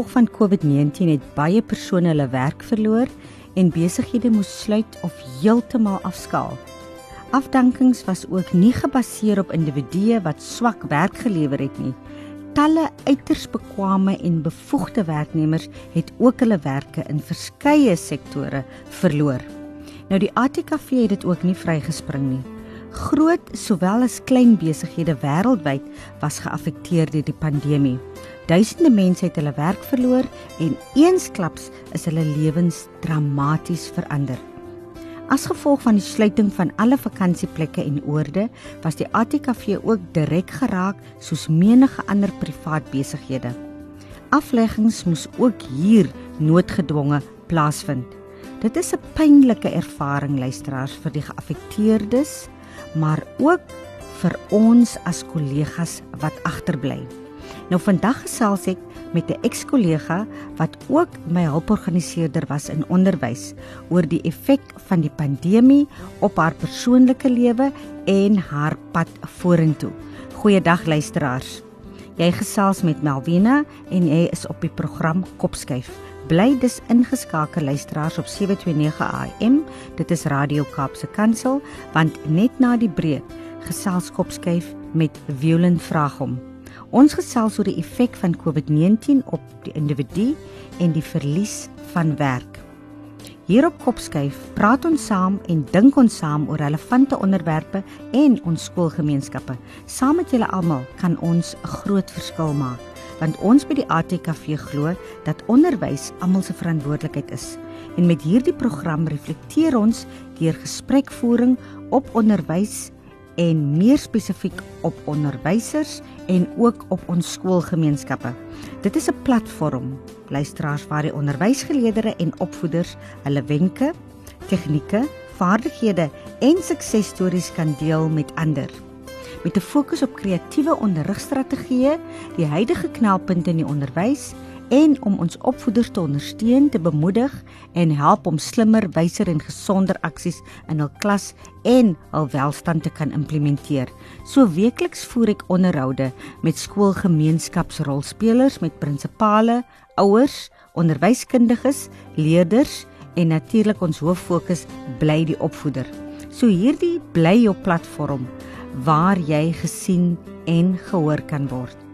gevolg van COVID-19 het baie persone hulle werk verloor en besighede moes sluit of heeltemal afskaal. Afdankings was ook nie gebaseer op individue wat swak werk gelewer het nie. Talle uiters bekwame en bevoegde werknemers het ook hulle werke in verskeie sektore verloor. Nou die ATKV het dit ook nie vrygespring nie. Groot sowel as klein besighede wêreldwyd was geaffekteer deur die pandemie. Duisende mense het hulle werk verloor en eensklaps is hulle lewens dramaties verander. As gevolg van die sluiting van alle vakansieplekke en oorde, was die ATKV ook direk geraak soos menige ander privaat besighede. Afleggings moes ook hier noodgedwonge plaasvind. Dit is 'n pynlike ervaring luisteraars vir die geaffekteerdes, maar ook vir ons as kollegas wat agterbly. Nou vandag gesels ek met 'n ex-kollega wat ook my hulporganiseerder was in onderwys oor die effek van die pandemie op haar persoonlike lewe en haar pad vorentoe. Goeiedag luisteraars. Jy gesels met Melvina en jy is op die program Kopskuif. Bly dus ingeskakel luisteraars op 729 AM. Dit is Radio Kaapse Kansel want net na die breek gesels Kopskuif met Violent Vragom. Ons gesels oor die effek van COVID-19 op die individu en die verlies van werk. Hier op Kopskuif praat ons saam en dink ons saam oor relevante onderwerpe en ons skoolgemeenskappe. Saam met julle almal kan ons 'n groot verskil maak, want ons by die ATKV glo dat onderwys almal se verantwoordelikheid is. En met hierdie program reflekteer ons deur gesprekvoering op onderwys en meer spesifiek op onderwysers en ook op ons skoolgemeenskappe. Dit is 'n platform, luisteraars waar die onderwysgeleerders en opvoeders hulle wenke, tegnieke, vaardighede en suksesstories kan deel met ander. Met 'n fokus op kreatiewe onderrigstrategieë, die huidige knelpunte in die onderwys en om ons opvoeders te ondersteun, te bemoedig en help om slimmer, wyser en gesonder aksies in hul klas en hul welstand te kan implementeer. So weekliks voer ek onderhoude met skoolgemeenskapsrolspelers, met prinsipale, ouers, onderwyskundiges, leerders en natuurlik ons hoof fokus bly die opvoeder. So hierdie bly jou platform waar jy gesien en gehoor kan word.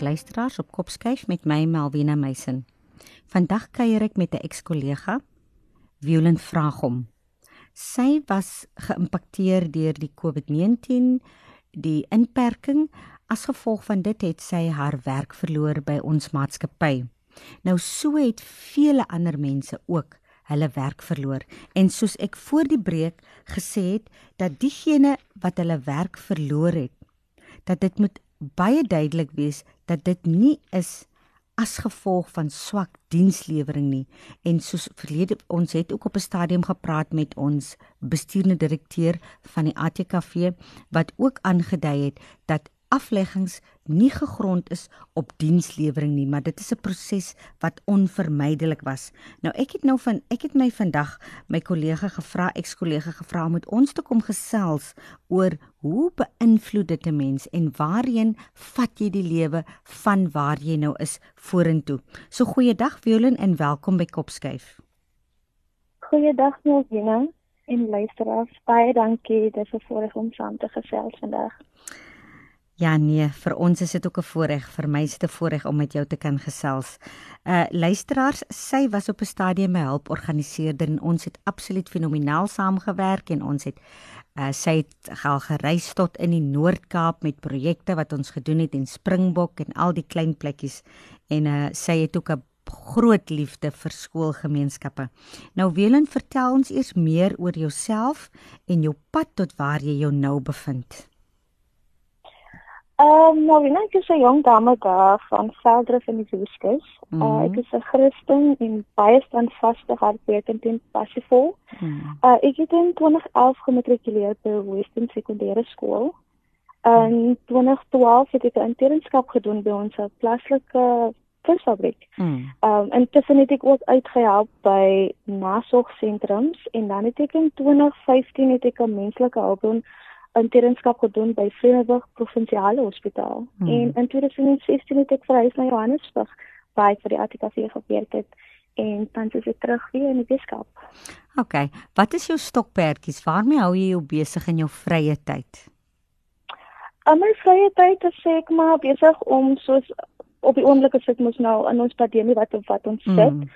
Luisteraars op Kopskyf met my Melvina Meisen. Vandag kuier ek met 'n ex-kollega, Violent Vragom. Sy was geïmpakteer deur die COVID-19, die inperking. As gevolg van dit het sy haar werk verloor by ons maatskappy. Nou so het vele ander mense ook hulle werk verloor en soos ek voor die breek gesê het dat diegene wat hulle werk verloor het dat dit moet baie duidelik wees dat dit nie is as gevolg van swak dienslewering nie. En soos verlede ons het ook op 'n stadium gepraat met ons bestuurende direkteur van die ATKV wat ook aangedui het dat afleggings nie gegrond is op dienslewering nie, maar dit is 'n proses wat onvermydelik was. Nou ek het nou van ek het my vandag my kollega gevra, ekskollega gevra om met ons te kom gesels oor hoe beïnvloed dit 'n mens en waarheen vat jy die lewe van waar jy nou is vorentoe. So goeiedag Violin en welkom by Kopskuif. Goeiedag Melvina en luisteraars, baie dankie dat jy voorreg om saam te gesels vandag. Ja nee, vir ons is dit ook 'n voorreg, vir my is dit 'n voorreg om met jou te kan gesels. Uh luisteraars, sy was op 'n stadium my hulporganiseerder en ons het absoluut fenomenaal saamgewerk en ons het uh sy het al gereis tot in die Noord-Kaap met projekte wat ons gedoen het en Springbok en al die klein plekkies en uh sy het ook 'n groot liefde vir skoolgemeenskappe. Nou Welen, vertel ons eers meer oor jouself en jou pad tot waar jy jou nou bevind. Ehm um, nou, ek is 'n jong dame daar van Veldrif in die Weskus. Mm -hmm. uh, ek is 'n Christen en baie standvastig hardwerkend en passievol. Mm -hmm. uh, ek het in 2011 gematrikuleer by Western Sekondêre Skool. In 2012 het ek 'n internskap gedoen by ons plaaslike visfabriek. Mm. Um intussen het ek ook uitgehelp by nasorgsentrums en dan het ek in 2015 het ek 'n menslike hulpbron internskap gedoen by Vryburg Provinsiale Hospitaal. Mm. En in 2016 het ek verhuis na Johannesburg waar ek vir die ATKV gewerk het en tans is ek terug weer in die Weskaap. OK, wat is jou stokperdjies? Waarmee hou jy jou besig in jou vrye tyd? In my vrye tyd is ek maar besig om soos op die oomblik as ek mos nou in ons pandemie wat wat ons sit. Mm.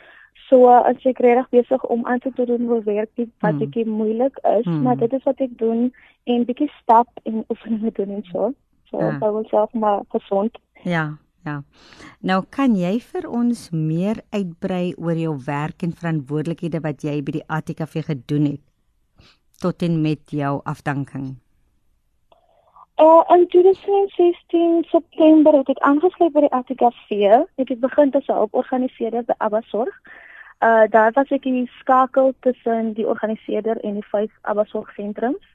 So as ek regtig besig om aan te doen wil werk dit wat mm. ek moeilik is, mm. maar dit is wat ek doen en bietjie stap en oefeninge doen en so. So ja. ek wil self maar gesond. Ja. Ja. Nou kan jy vir ons meer uitbrei oor jou werk en verantwoordelikhede wat jy by die ATKV gedoen het tot en met jou afdanking. Uh, in 2016 September het ek aangesluit by die ATKV. Ek het begin as 'n hulporganiseerder by Abasorg. Uh daar was ek die skakel tussen die organiseerder en die vyf Abasorgsentrums.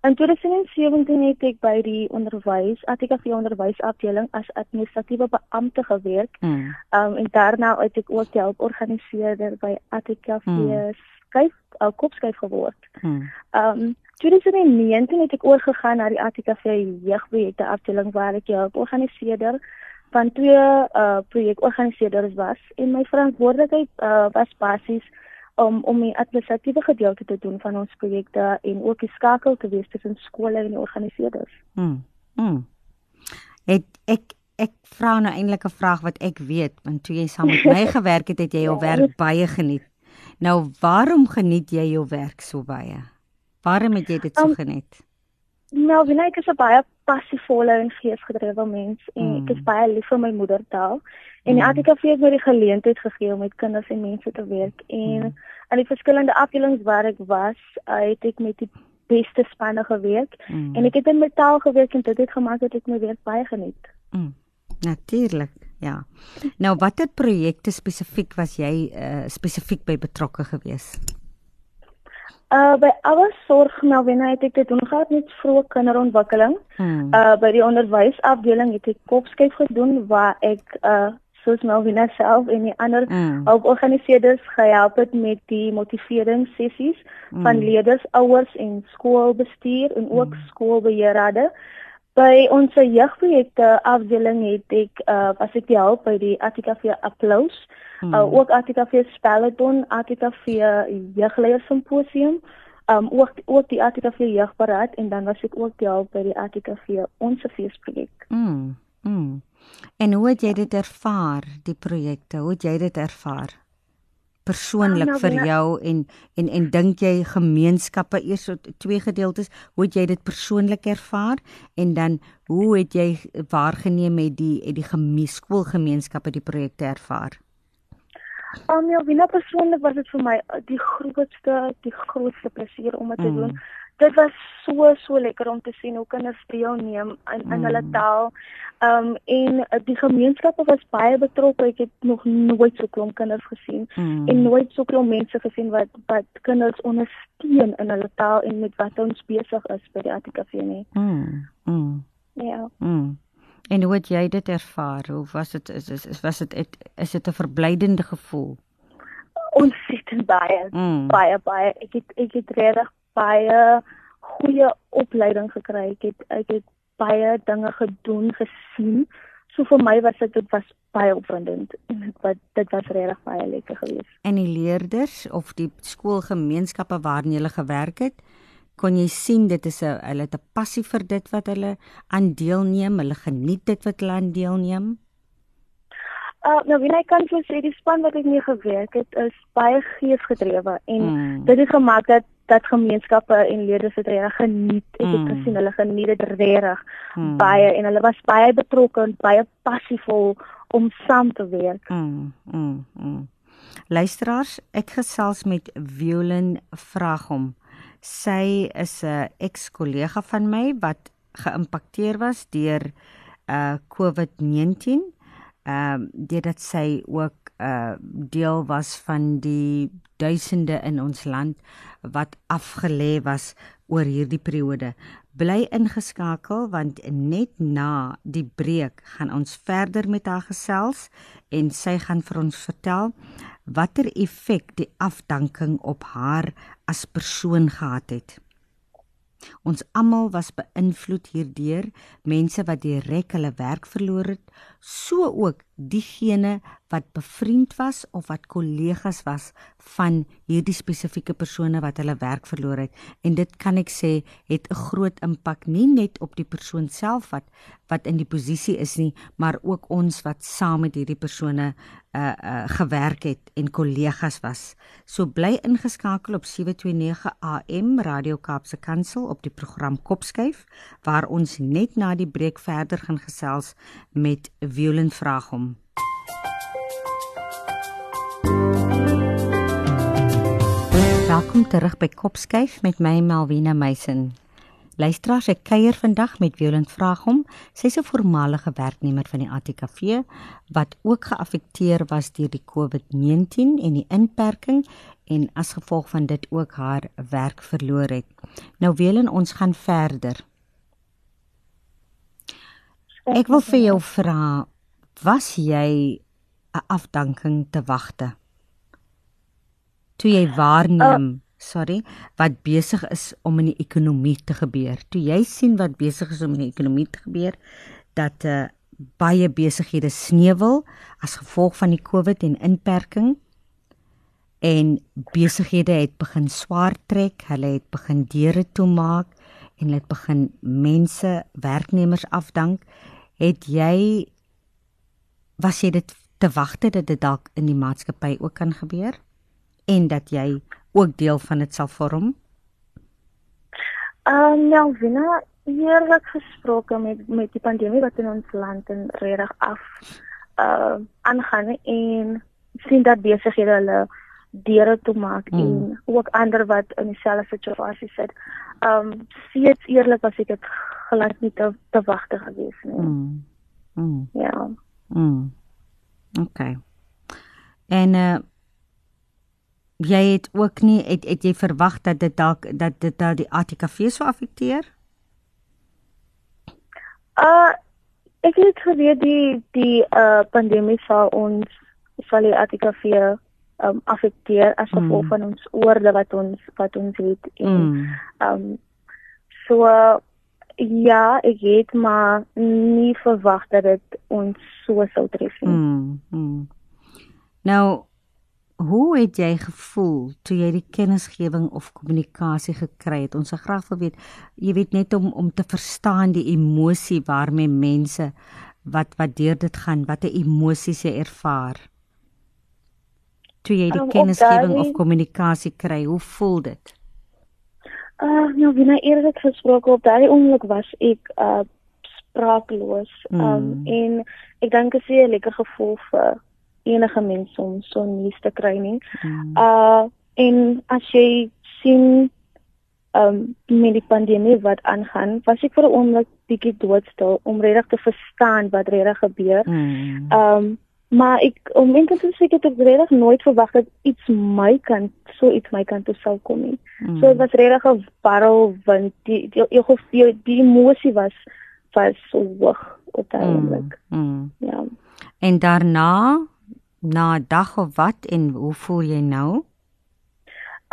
In 2017 het ek by die onderwys ATKV onderwysafdeling as administratiewe beampte gewerk. Mm. Um en daarna het ek ook die hulporganiseerder by ATKV mm. skuif, uh, kopskuif geword. Mm. Um 2019 het ek oorgegaan na die ATKV jeugprojekte afdeling waar ek jou organiseerder van twee uh projekorganiseerders was en my verantwoordelikheid uh was basies om om die administratiewe gedeelte te doen van ons projekte en ook die skakel te wees tussen skole en die organiseerders. Mm. Mm. Ek ek ek vra nou eintlik 'n vraag wat ek weet want toe jy saam met my gewerk het, het jy jou werk baie geniet. Nou, waarom geniet jy jou werk so baie? Waarom het jy dit so um, geniet? Nou, wie ek is 'n baie passievolle en geesgedrewe mens en mm. ek is baie lief vir my moedertaal. En mm. ATKV het my die geleentheid gegee om met kinders en mense te werk en mm. aan die verskillende afdelings waar ek was, het ek met die beste spanne gewerk mm. en ek het in my taal gewerk en dit het gemaak dat ek my werk baie geniet. Mm. Natuurlik. Ja. Nou watter projekte spesifiek was jy uh, spesifiek by betrokke geweest? Uh by alles sorg nou wanneer het ek dit doen gehad met vroeë kinderontwikkeling. Hmm. Uh by die onderwysafdeling het ek kopskyf gedoen waar ek uh soos Melvina self en die ander hmm. organiseerders gehelp het met die motiveringssessies hmm. van leerders, ouers en skoolbestuur en ook hmm. skoolbeheerrade. By ons jeugprojekte afdeling het ek uh was ek die help by die ATKV Applous. Hmm. Uh, ook ATKV Spelleton, ATKV Jeugleier Simposium, um ook ook die ATKV Jeugberaad en dan was ek ook deel by die ATKV Onse Feesprojek. Mm. Mm. En hoe het jy dit ervaar, die projekte? Hoe het jy dit ervaar? Persoonlik ah, nou, vir jou en en en dink jy gemeenskappe eers so twee gedeeltes hoe het jy dit persoonlik ervaar en dan hoe het jy waargeneem met die het die gemeenskapskoolgemeenskappe die projekte ervaar Um, ja, wie persoonlik was dit vir my uh, die grootste die grootste plesier om dit mm. te doen. Dit was so so lekker om te sien hoe kinders deelneem in in mm. hulle taal. Um en uh, die gemeenskappe was baie betrokke. Ek het nog nooit so klomp kinders gesien mm. en nooit so klomp mense gesien wat wat kinders ondersteun in hulle taal en met wat ons besig is by die ATKV nie. Mm. Mm. Ja. Mm. En hoe het jy dit ervaar? Hoe was dit is is was dit is dit 'n verblydende gevoel? Ontsettend baie. Mm. Baie baie. Ek het ek het regtig baie goeie opleiding gekry. Ek het ek het baie dinge gedoen, gesien. So vir my was dit dit was baie opwindend. Wat dit was regtig baie lekker geweest. En die leerders of die skoolgemeenskappe waarin jy gewerk het, kon jy sien dit is 'n hulle het 'n passie vir dit wat hulle aan deelneem, hulle geniet dit wat hulle aan deelneem. Uh nou wie ek kan vir sê die span wat ek mee gewerk het is baie geesgedrewe en mm. dit het gemaak dat dat gemeenskappe en lede se reg geniet. Ek het mm. gesien hulle geniet dit reg mm. baie en hulle was baie betrokke en baie passievol om saam te werk. Mm. Mm. Mm. Luisteraars, ek gesels met Violin Vragom. Sy is 'n ex-kollega van my wat geïmpakteer was deur uh COVID-19. Ehm uh, deurdat sy ook uh, deel was van die duisende in ons land wat afgelê was oor hierdie periode. Bly ingeskakel want net na die breek gaan ons verder met haar gesels en sy gaan vir ons vertel watter effek die afdanking op haar as persoon gehad het. Ons almal was beïnvloed hierdeur, mense wat direk hulle werk verloor het, so ook diegene wat bevriend was of wat kollegas was van hierdie spesifieke persone wat hulle werk verloor het. En dit kan ek sê het 'n groot impak nie net op die persoon self wat wat in die posisie is nie, maar ook ons wat saam met hierdie persone uh uh gewerk het en kollegas was. So bly ingeskakel op 729 AM Radio Kaapse Kansel op die program Kopskyf waar ons net na die breek verder gaan gesels met Violent vraag hom. Welkom terug by Kopskyf met my Melvina Meisen. Luisteraars, ek kuier vandag met Violent Vraagom. Sy's 'n voormalige werknemer van die ATKV wat ook geaffekteer was deur die COVID-19 en die inperking en as gevolg van dit ook haar werk verloor het. Nou Violent, ons gaan verder. Ek wil vir jou vra, was jy 'n afdanking te wagte? Toe jy waarneem uh, sorry, wat besig is om in die ekonomie te gebeur. Toe jy sien wat besig is om in die ekonomie te gebeur, dat uh baie besighede sneuwel as gevolg van die COVID en inperking en besighede het begin swaar trek, hulle het begin deure toemaak en hulle het begin mense, werknemers afdank. Het jy was jy dit te wagte dat dit dalk in die maatskappy ook kan gebeur en dat jy ook deel van dit sal vorm? Ehm um, ja, Wina, eerlik gesproke met met die pandemie wat in ons land en reg af uh aangaan en sien dat besighede hulle deure toe maak mm. en ook ander wat in dieselfde situasie sit. Ehm um, steeds eerlik as ek dit gelaat nie te, te wagte gewees nie. Mm. Mm. Ja. Mm. OK. En uh jy het ook nie het, het jy verwag dat dit dalk dat dit dat die ATKV sou affekteer? Uh ek het geweet die die uh pandemie sal ons sal die ATKV um affekteer as gevolg mm. van ons oorde wat ons wat ons het en mm. um so uh, ja, ek het maar nie verwag dat dit ons so sou tref nie. Mm. Mm. Nou Hoe het jy gevoel toe jy die kennisgewing of kommunikasie gekry het? Ons sal graag wil weet, jy weet net om om te verstaan die emosie waarmee mense wat wat deur dit gaan, watter emosies jy ervaar. Toe jy die um, kennisgewing of kommunikasie kry, hoe voel dit? Uh, nou, wie nou eerlik gesproke op daai oomblik was ek uh spraakloos. Um mm. en ek dink dit is 'n lekker gevoel vir enige mens om so nuus te kry nie. Mm. Uh en as jy sien um met die pandemie wat aangaan, was ek vir 'n oomblik bietjie doodstil om regtig te verstaan wat regtig gebeur. Mm. Um maar ek om net te sê ek het regtig nooit verwag dat iets my kan so iets my kan toe sou kom nie. Mm. So dit was regtig 'n barrel want die die die, die, die emosie was was so hoog op daai mm. oomblik. Mm. Mm. Ja. En daarna na 'n dag of wat en hoe voel jy nou?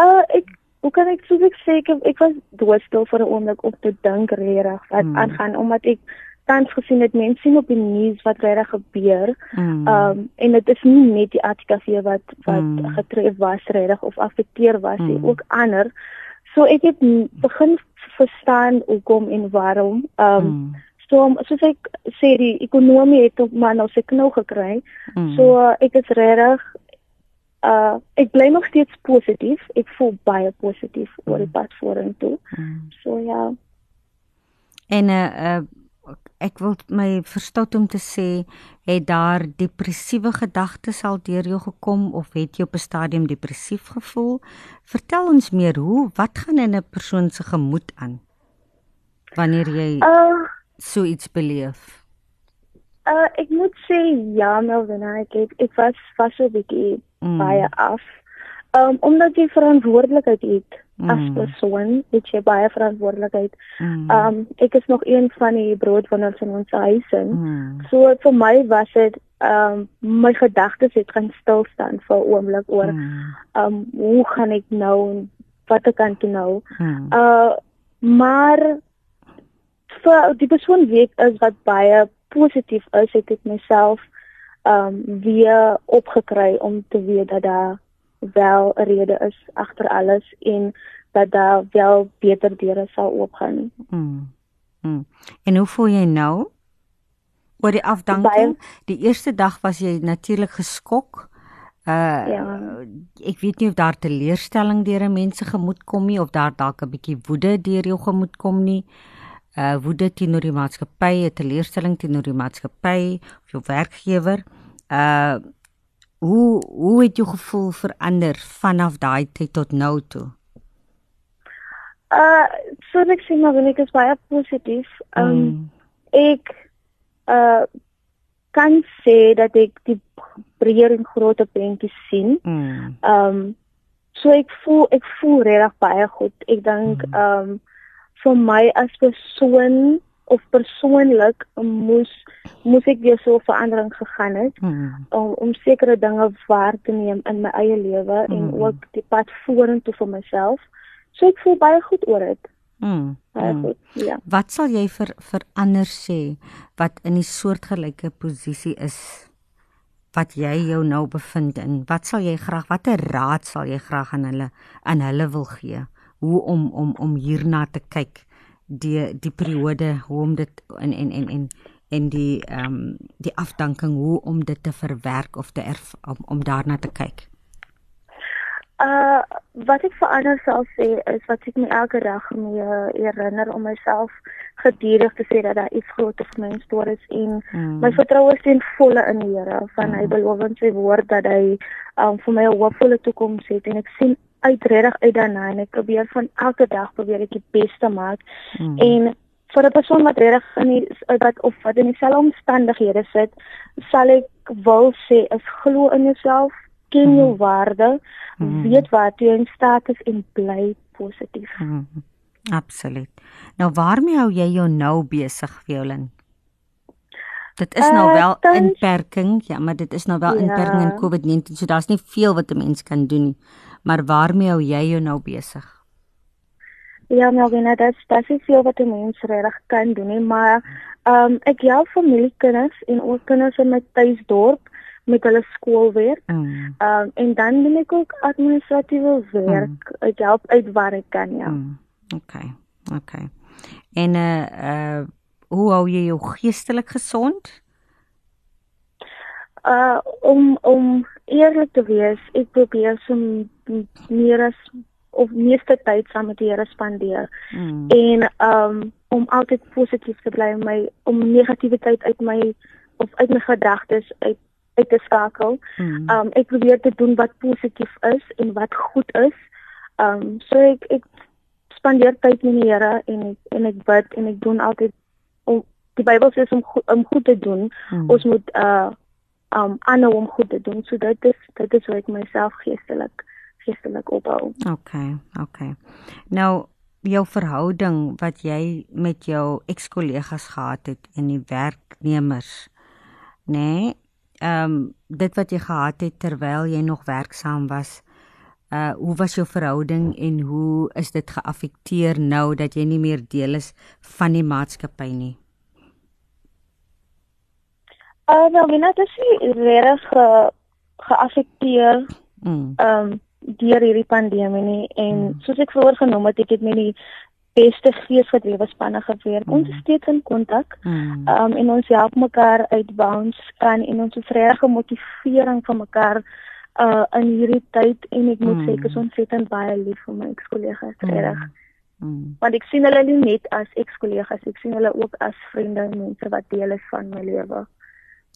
Uh ek hoe kan ek sê ek ek, ek was doodstil vir 'n oomblik om te dink regtig wat hmm. aangaan omdat ek tans gesien het mense sien op die nuus wat regtig gebeur. Hmm. Um en dit is nie net die ATKV wat wat hmm. getref was regtig of affekteer was nie, hmm. ook ander. So ek het begin verstaan hoekom en waarom. Um hmm. So soos ek sê die ekonomie het op maar nou se knou gekry. Mm. So ek is regtig uh ek bly nog steeds positief. Ek voel baie positief mm. oor die pad vorentoe. Mm. So ja. En uh, uh ek wil my verstout om te sê het daar depressiewe gedagtes al deur jou gekom of het jy op 'n stadium depressief gevoel? Vertel ons meer hoe wat gaan in 'n persoon se gemoed aan wanneer jy uh so iets beleef? Uh ek moet sê ja, Melvin, ek het, ek was vas so 'n bietjie mm. baie af. Um omdat jy verantwoordelikheid het Mm. As persoon het jy baie verantwoordelikheid. Mm. Um ek is nog een van die broodwinnaars in ons huis en mm. so vir my was dit um my gedagtes het gaan stil staan vir 'n oomblik oor mm. um hoe gaan ek nou wat ek kan doen nou. Mm. Uh maar vir die persoon wie ek is wat baie positief is, het ek myself um weer opgekry om te weet dat daar wel 'n rede is agter alles en dat daar wel beter deure sal oopgaan. Mm. Mm. En hoe voel jy nou? Oor die afdanking, die eerste dag was jy natuurlik geskok. Uh ja. ek weet nie of daar teleurstelling deur mense gemoed kom nie of daar dalk 'n bietjie woede deur jou gemoed kom nie. Uh woede teenoor die maatskappy, 'n teleurstelling teenoor die maatskappy of jou werkgewer. Uh hoe hoe het jou gevoel verander vanaf daai tyd tot nou toe? Uh so ek sê maar ek is baie positief. Um mm. ek uh kan sê dat ek die breër en groot prentjie sien. Mm. Um so ek voel ek voel regtig baie goed. Ek dink mm. um vir my as persoon of persoonlik moes moes ek weer so verandering gegaan het mm. om om sekere dinge waar te neem in my eie lewe mm. en ook die pad vorentoe vir myself. So ek voel baie goed oor dit. Mm. Baie mm. goed. Ja. Wat sal jy vir vir ander sê wat in die soortgelyke posisie is wat jy jou nou bevind in? Wat sal jy graag watter raad sal jy graag aan hulle aan hulle wil gee? Hoe om om om hierna te kyk? Die die periode hoe om dit en en en en en die ehm um, die afdanking hoe om dit te verwerk of te erf, om om daarna te kyk. Uh wat ek vir ander sal sê is wat ek my elke dag mee herinner om myself gedurig te sê dat daar iets groter vir my instoor is en mm. my vertroue is ten volle in die Here van mm. hy beloof in sy woord dat hy um, vir my 'n hoopvolle toekoms het en ek sien uitredig uit daarna en ek probeer van elke dag probeer ek die beste maak. Mm. En vir 'n persoon wat reg in die wat of wat in dieselfde omstandighede sit, sal ek wil sê is glo in jouself, ken mm. jou waarde, mm. weet wat jy in staat is en bly positief. Mm. Absoluut. Nou waarmee hou jy jou nou besig, Violin? Dit is nou wel uh, tans, inperking, ja, maar dit is nou wel ja. inperking in COVID-19, so daar's nie veel wat 'n mens kan doen nie maar waarmee hou jy jou nou besig? Ja, Melvina, dit is dit veel wat 'n mens regtig kan doen, nie, maar ehm um, ek help familiekinders en ook kinders in my tuisdorp met hulle skoolwerk. Mm. Ehm mm. um, en dan doen ek ook administratiewe werk. Mm. Ek help uit waar ek kan, ja. Mm. OK. OK. En eh uh, uh, hoe hou jy jou geestelik gesond? Uh om om eerlik te wees, ek probeer so meer as of meeste tyd saam met die Here spandeer. Mm. En um om altyd positief te bly, my om negativiteit uit my of uit my gedagtes uit uit te skakel. Mm. Um ek probeer te doen wat positief is en wat goed is. Um so ek ek spandeer tyd met die Here en ek en ek bid en ek doen altyd om die Bybel sê om om goed te doen. Mm. Ons moet uh um aanhou om goed te doen. So dit is dit is hoe ek myself geestelik geestelik opbou. Okay, okay. Nou jou verhouding wat jy met jou ex-kollegas gehad het en die werknemers, nê? Nee, ehm um, dit wat jy gehad het terwyl jy nog werksaam was, uh hoe was jou verhouding en hoe is dit geaffekteer nou dat jy nie meer deel is van die maatskappy nie? Uh nou, wie net is regtig ge, geaffekteer. Mm. Ehm um, deur hierdie pandemie nie en mm. soos ek vroeër genoem het, ek het met die beste geesgedrewe spanne gewerk. Mm. Ons is steeds in kontak. Mm. Um en ons help mekaar uitbounce kan en ons is regtig gemotiveering van mekaar uh in hierdie tyd en ek moet mm. sê ek is ontsettend baie lief vir my ekskollegas mm. regtig. Mm. Want ek sien hulle nie net as ekskollegas, ek sien hulle ook as vriende en mense wat deel is van my lewe.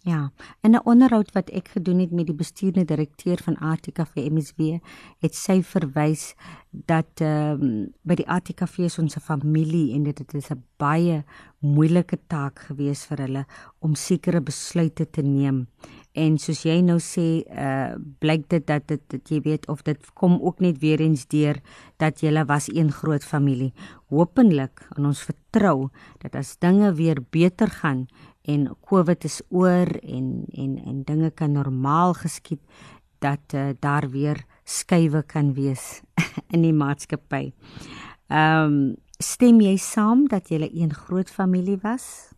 Ja, in 'n onderhoud wat ek gedoen het met die bestuurende direkteur van ATKV MSW, het sy verwys dat ehm um, by die ATKV is ons 'n familie en dit is 'n baie moeilike taak gewees vir hulle om sekere besluite te neem. En soos jy nou sê uh blyk dit dat dit, dit jy weet of dit kom ook net weer eens deur dat julle was een groot familie. Hopelik en ons vertrou dat as dinge weer beter gaan en covid is oor en en en dinge kan normaal geskied dat uh, daar weer skuwe kan wees in die maatskappy. Ehm um, stem jy saam dat jy 'n groot familie was?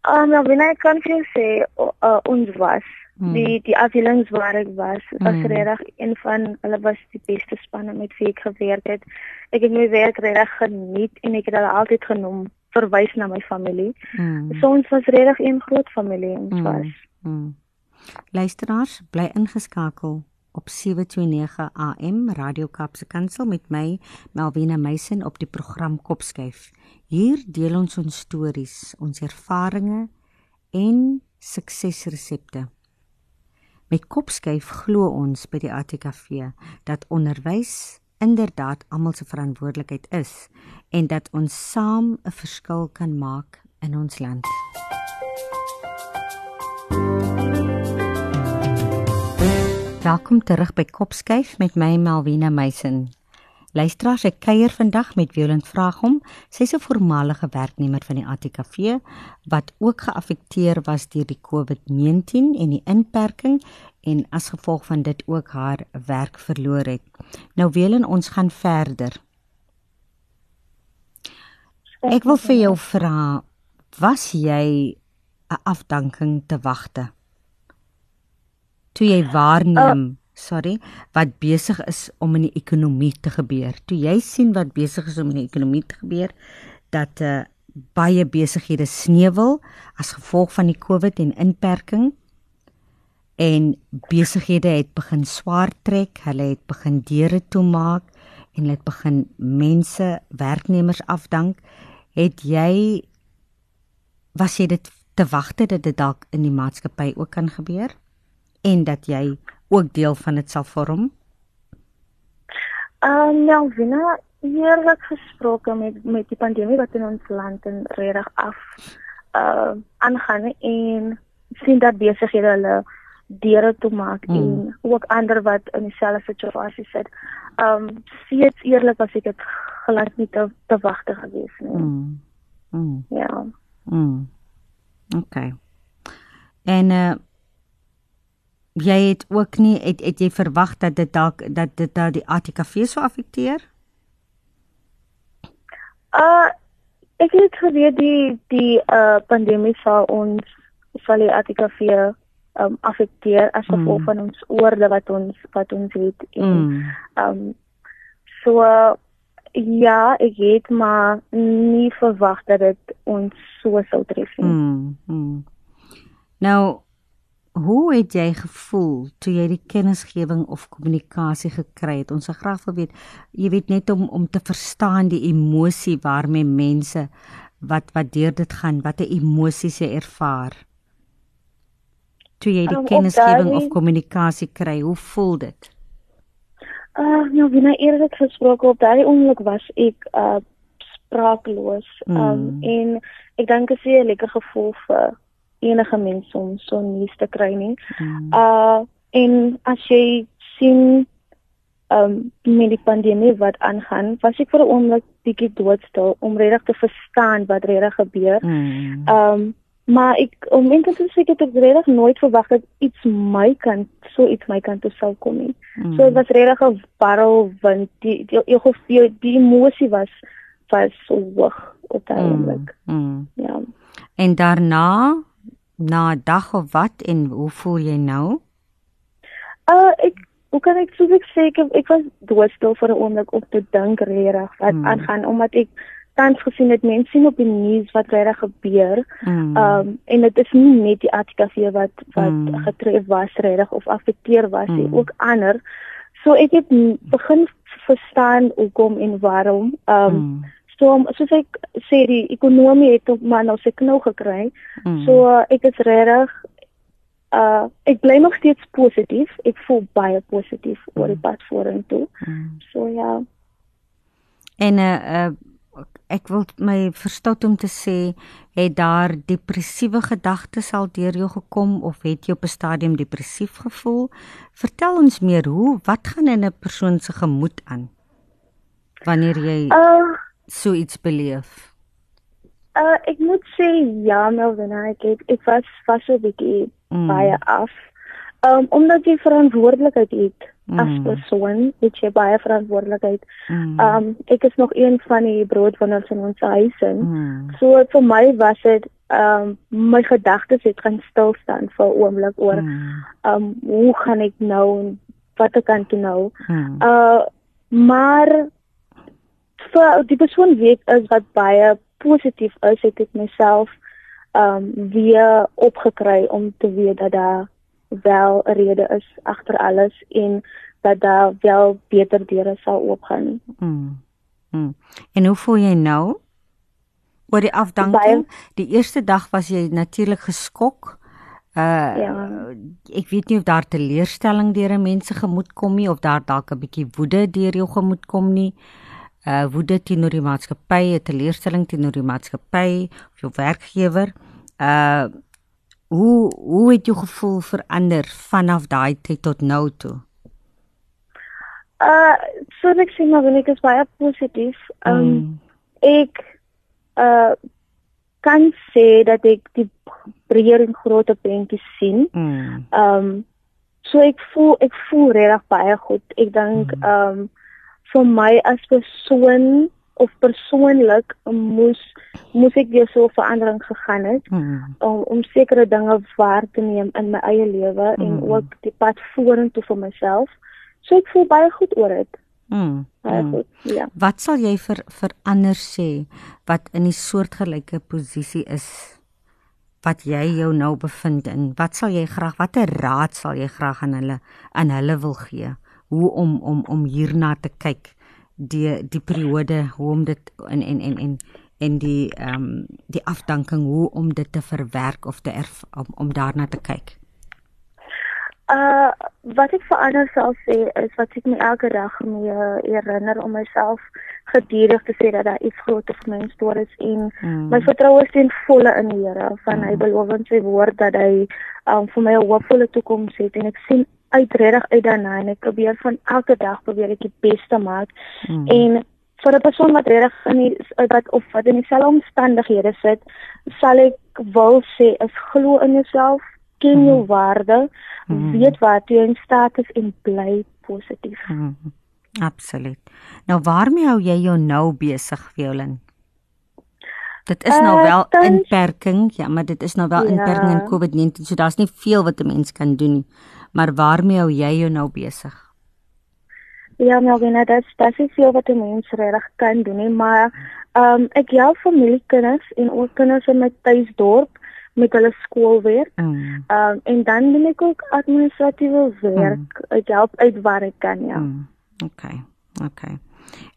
Ah, um, nou, ek kan vir sê uh, ons was hmm. die die afdelings waar ek was, was hmm. regtig een van hulle was die beste spanne met wie ek gewerk het. Ek het my werk regtig geniet en ek het hulle altyd genoem verwys na my familie. Hmm. So ons was regtig een groot familie ons hmm. was. Hmm. Luisteraars, bly ingeskakel op 729 AM Radio Kapse Kansel met my Melvina Meisen op die program Kopskyf. Hier deel ons ons stories, ons ervarings en suksesresepte. Met Kopskyf glo ons by die ATKV dat onderwys inderdaad almal se verantwoordelikheid is en dat ons saam 'n verskil kan maak in ons land. Welkom terug by Kopskyf met my Melvina Meisen. Luisteraars, ek kuier vandag met Wielend Vraagom. Sy's 'n voormalige werknemer van die ATKV wat ook geaffekteer was deur die COVID-19 en die inperking en as gevolg van dit ook haar werk verloor het. Nou Wielend, ons gaan verder. Ek wil vir jou vra, was jy 'n afdanking te wagte? toe jy waarneem, uh, sorry, wat besig is om in die ekonomie te gebeur. Toe jy sien wat besig is om in die ekonomie te gebeur dat uh, baie besighede sneuwel as gevolg van die COVID en inperking en besighede het begin swaar trek, hulle het begin deure toemaak en hulle het begin mense, werknemers afdank. Het jy was jy dit te wagte dat dit dalk in die maatskappy ook kan gebeur? en dat jy ook deel van dit sal vorm? Ehm uh, nou, Vina, eerlik gesproke met met die pandemie wat in ons land en reg af uh aangaan en sien dat besighede hulle deure toe maak mm. en ook ander wat in dieselfde situasie sit. Ehm um, steeds eerlik as ek dit glad nie te, te wagte gewees nie. Mm. Mm. Ja. Mm. Okay. En uh jy het ook nie het, het jy verwag dat dit dalk dat dit dat die ATKV sou affekteer? Uh ek het geweet die die uh pandemie sal ons sal die ATKV um affekteer as gevolg mm. van ons oorde wat ons wat ons het en mm. um so uh, ja, ek het maar nie verwag dat dit ons so sou tref nie. Mm. Mm. Nou Hoe het jy gevoel toe jy die kennisgewing of kommunikasie gekry het? Ons sal graag wil weet, jy weet net om om te verstaan die emosie waarmee mense wat wat deur dit gaan, watter emosies jy ervaar. Toe jy die um, kennisgewing of kommunikasie kry, hoe voel dit? Uh, nou, wie nou eerlik gesproke op daai oomblik was ek uh spraakloos. Um mm. en ek dink dit is 'n lekker gevoel vir enige mens om so nuus te kry nie. Mm. Uh en as jy sien um met die pandemie wat aangaan, was ek vir 'n oomblik bietjie doodstil om regtig te verstaan wat regtig gebeur. Mm. Um maar ek om net te sê ek het regtig nooit verwag dat iets my kant so iets my kant toe sou kom nie. Mm. So dit was regtig 'n barrel want die die die, die, die emosie was was so hoog op daai mm. oomblik. Mm. Ja. En daarna na 'n dag of wat en hoe voel jy nou? Uh ek hoe kan ek sê ek ek was doodstil vir 'n oomblik om te dink regtig wat hmm. aangaan omdat ek tans gesien het mense sien op die nuus wat regtig gebeur. Hmm. Um en dit is nie net die ATKV wat wat hmm. getref was regtig of afekteer was nie, hmm. ook ander. So ek het begin verstaan hoekom en waarom. Um hmm So soos ek sê die ekonomie het op maar nou se knou gekry. Mm. So ek is regtig uh ek bly nog steeds positief. Ek voel baie positief mm. oor die pad vorentoe. Mm. So ja. En uh, uh ek wil my verstout om te sê het daar depressiewe gedagtes al deur jou gekom of het jy op 'n stadium depressief gevoel? Vertel ons meer hoe wat gaan in 'n persoon se gemoed aan wanneer jy uh, so iets beleef? Uh ek moet sê ja, Melvin, ek het ek was was so 'n bietjie mm. baie af. Um omdat jy verantwoordelikheid het mm. as persoon, het jy baie verantwoordelikheid. Mm. Um ek is nog een van die broodwinners in ons huis en mm. so vir my was dit um my gedagtes het gaan stil staan vir 'n oomblik oor mm. um hoe gaan ek nou wat ek kan doen nou. Mm. Uh maar vir die persoon weet is wat baie positief is, het ek myself um weer opgekry om te weet dat daar wel 'n rede is agter alles en dat daar wel beter deure sal oopgaan. Mm. Mm. En hoe voel jy nou? Oor die afdanking. Die eerste dag was jy natuurlik geskok. Uh ja. ek weet nie of daar teleurstelling deur mense gemoed kom nie of daar dalk 'n bietjie woede deur jou gemoed kom nie. Uh woede teenoor die maatskappy, 'n teleurstelling teenoor die maatskappy of jou werkgewer. Uh hoe hoe het jou gevoel verander vanaf daai tyd tot nou toe? Uh so ek sê maar ek is baie positief. Um mm. ek uh kan sê dat ek die breër en groot prentjie sien. Mm. Um so ek voel ek voel regtig baie goed. Ek dink mm. um vir my as persoon of persoonlik moes moes ek weer so 'n verandering gegaan het mm. om om sekere dinge waar te neem in my eie lewe mm. en hmm. ook die pad vorentoe vir myself. So ek voel baie goed oor dit. Mm. Baie mm. goed. Ja. Wat sal jy vir verander sê wat in die soortgelyke posisie is wat jy jou nou bevind in? Wat sal jy graag watter raad sal jy graag aan hulle aan hulle wil gee? Hoe om om om hierna te kyk? die die periode hoe om dit en en en en en die ehm um, die afdanking hoe om dit te verwerk of te erf, om, om daarna te kyk. Uh wat ek verander sal sê is wat ek my elke dag mee herinner om myself gedurig te sê dat daar iets groter vir my storie is en mm. my vertroue is in volle in die Here van mm. hy beloof in sy woord dat hy um, vir my 'n hoopvolle toekoms het en ek sien uitredig uit daarna en ek probeer van elke dag probeer ek die beste maak. Mm. En vir 'n persoon wat reg in die wat of wat in dieselfde omstandighede sit, sal ek wil sê is glo in jouself, ken jou mm. waarde, mm. weet wat jy in staat is en bly positief. Mm. Absoluut. Nou waarmee hou jy jou nou besig, Violin? Dit is nou wel uh, inperking, ja, maar dit is nou wel ja. inperking in COVID-19, so daar's nie veel wat 'n mens kan doen nie maar waarmee hou jy jou nou besig? Ja, Melvina, dit is dis veel wat 'n mens regtig kan doen, nie, maar ehm um, ek help familiekinders en ook kinders in my tuisdorp met hulle skoolwerk. Mm. Ehm mm. um, en dan doen ek ook administratiewe werk. Mm. Ek help uit waar ek kan, ja. Mm. OK. OK.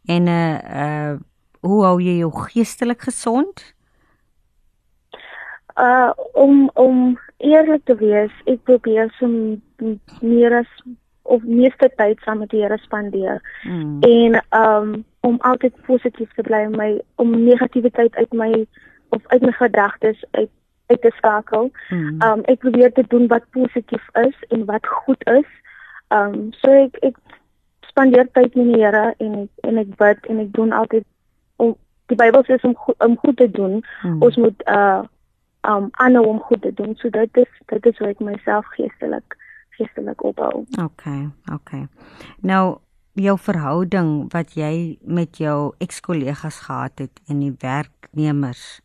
En eh uh, uh hoe hou jy jou geestelik gesond? Uh om om eerlik te wees, ek probeer so meer as of meeste tyd saam met die Here spandeer. Mm. En um om altyd positief te bly, my om negativiteit uit my of uit my gedagtes uit uit te skakel. Mm. Um ek probeer te doen wat positief is en wat goed is. Um so ek ek spandeer tyd met die Here en ek en ek bid en ek doen altyd om die Bybel sê om om goed te doen. Mm. Ons moet uh um aanhou om goed te doen. So dit is dit is hoe ek myself geestelik geestelik opbou. Okay, okay. Nou jou verhouding wat jy met jou ex-kollegas gehad het en die werknemers,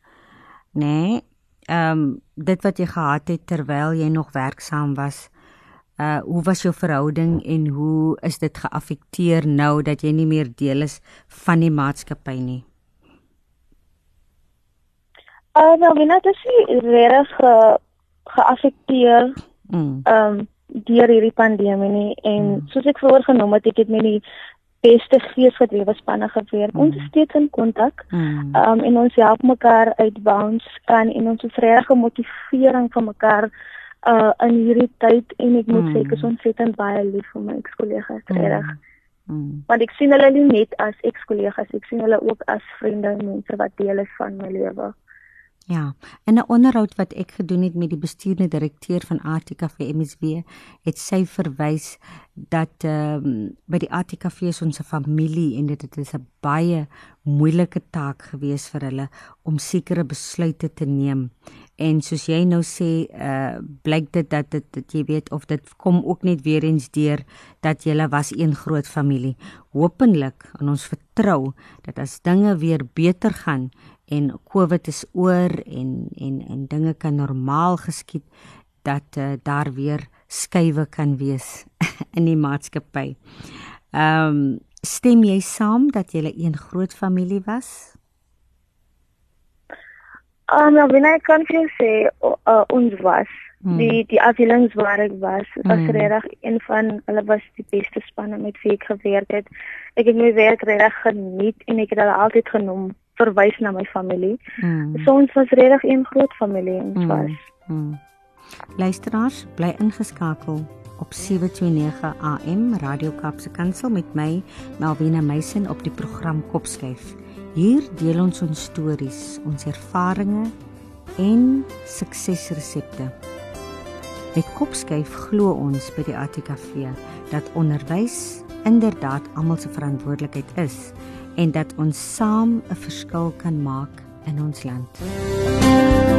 nê? Nee, ehm um, dit wat jy gehad het terwyl jy nog werksaam was, uh hoe was jou verhouding en hoe is dit geaffekteer nou dat jy nie meer deel is van die maatskappy nie? Uh, nou, Wina, dit is nie regtig ge, geaffekteer mm. um, deur hierdie pandemie nie. En mm. soos ek vroeër genoem het, ek het met die beste geesgedrewe spanne gewerk. Mm. Ons is steeds in kontak. Mm. Um, en ons help mekaar uit bounce kan en ons het regtig motivering vir mekaar uh in hierdie tyd en ek moet mm. sê ek is ontsettend baie lief vir my kollegas, regtig. Mm. Mm. Want ek sien hulle nie net as ex-kollegas, ek sien hulle ook as vriende en mense wat deel is van my lewe. Ja, in 'n onderhoud wat ek gedoen het met die bestuurende direkteur van ATKV MSW, het sy verwys dat ehm um, by die ATKV is ons 'n familie en dit is 'n baie moeilike taak gewees vir hulle om sekere besluite te neem. En soos jy nou sê, uh blyk dit dat dit dat jy weet of dit kom ook net weer eens deur dat julle was een groot familie. Hoopelik en ons vertrou dat as dinge weer beter gaan en COVID is oor en en en dinge kan normaal geskied dat uh, daar weer skuwe kan wees in die maatskappy. Ehm um, stem jy saam dat jy 'n groot familie was? Ah, uh, nou, wanneer kan jy sê uh, ons was hmm. die die afdelings waar ek was, was hmm. regtig een van hulle was die beste span met wie ek gewerk het. Ek het my werk regtig geniet en ek het hulle altyd genoem verwys na my familie. Mm. So ons was regtig een groot familie ons mm. was. Mm. Luisteraars, bly ingeskakel op 729 AM Radio Kapse Kansel met my Melvina Meisen op die program Kopskyf. Hier deel ons ons stories, ons ervarings en suksesresepte. Met Kopskyf glo ons by die ATKV dat onderwys inderdaad almal se verantwoordelikheid is en dat ons saam 'n verskil kan maak in ons land.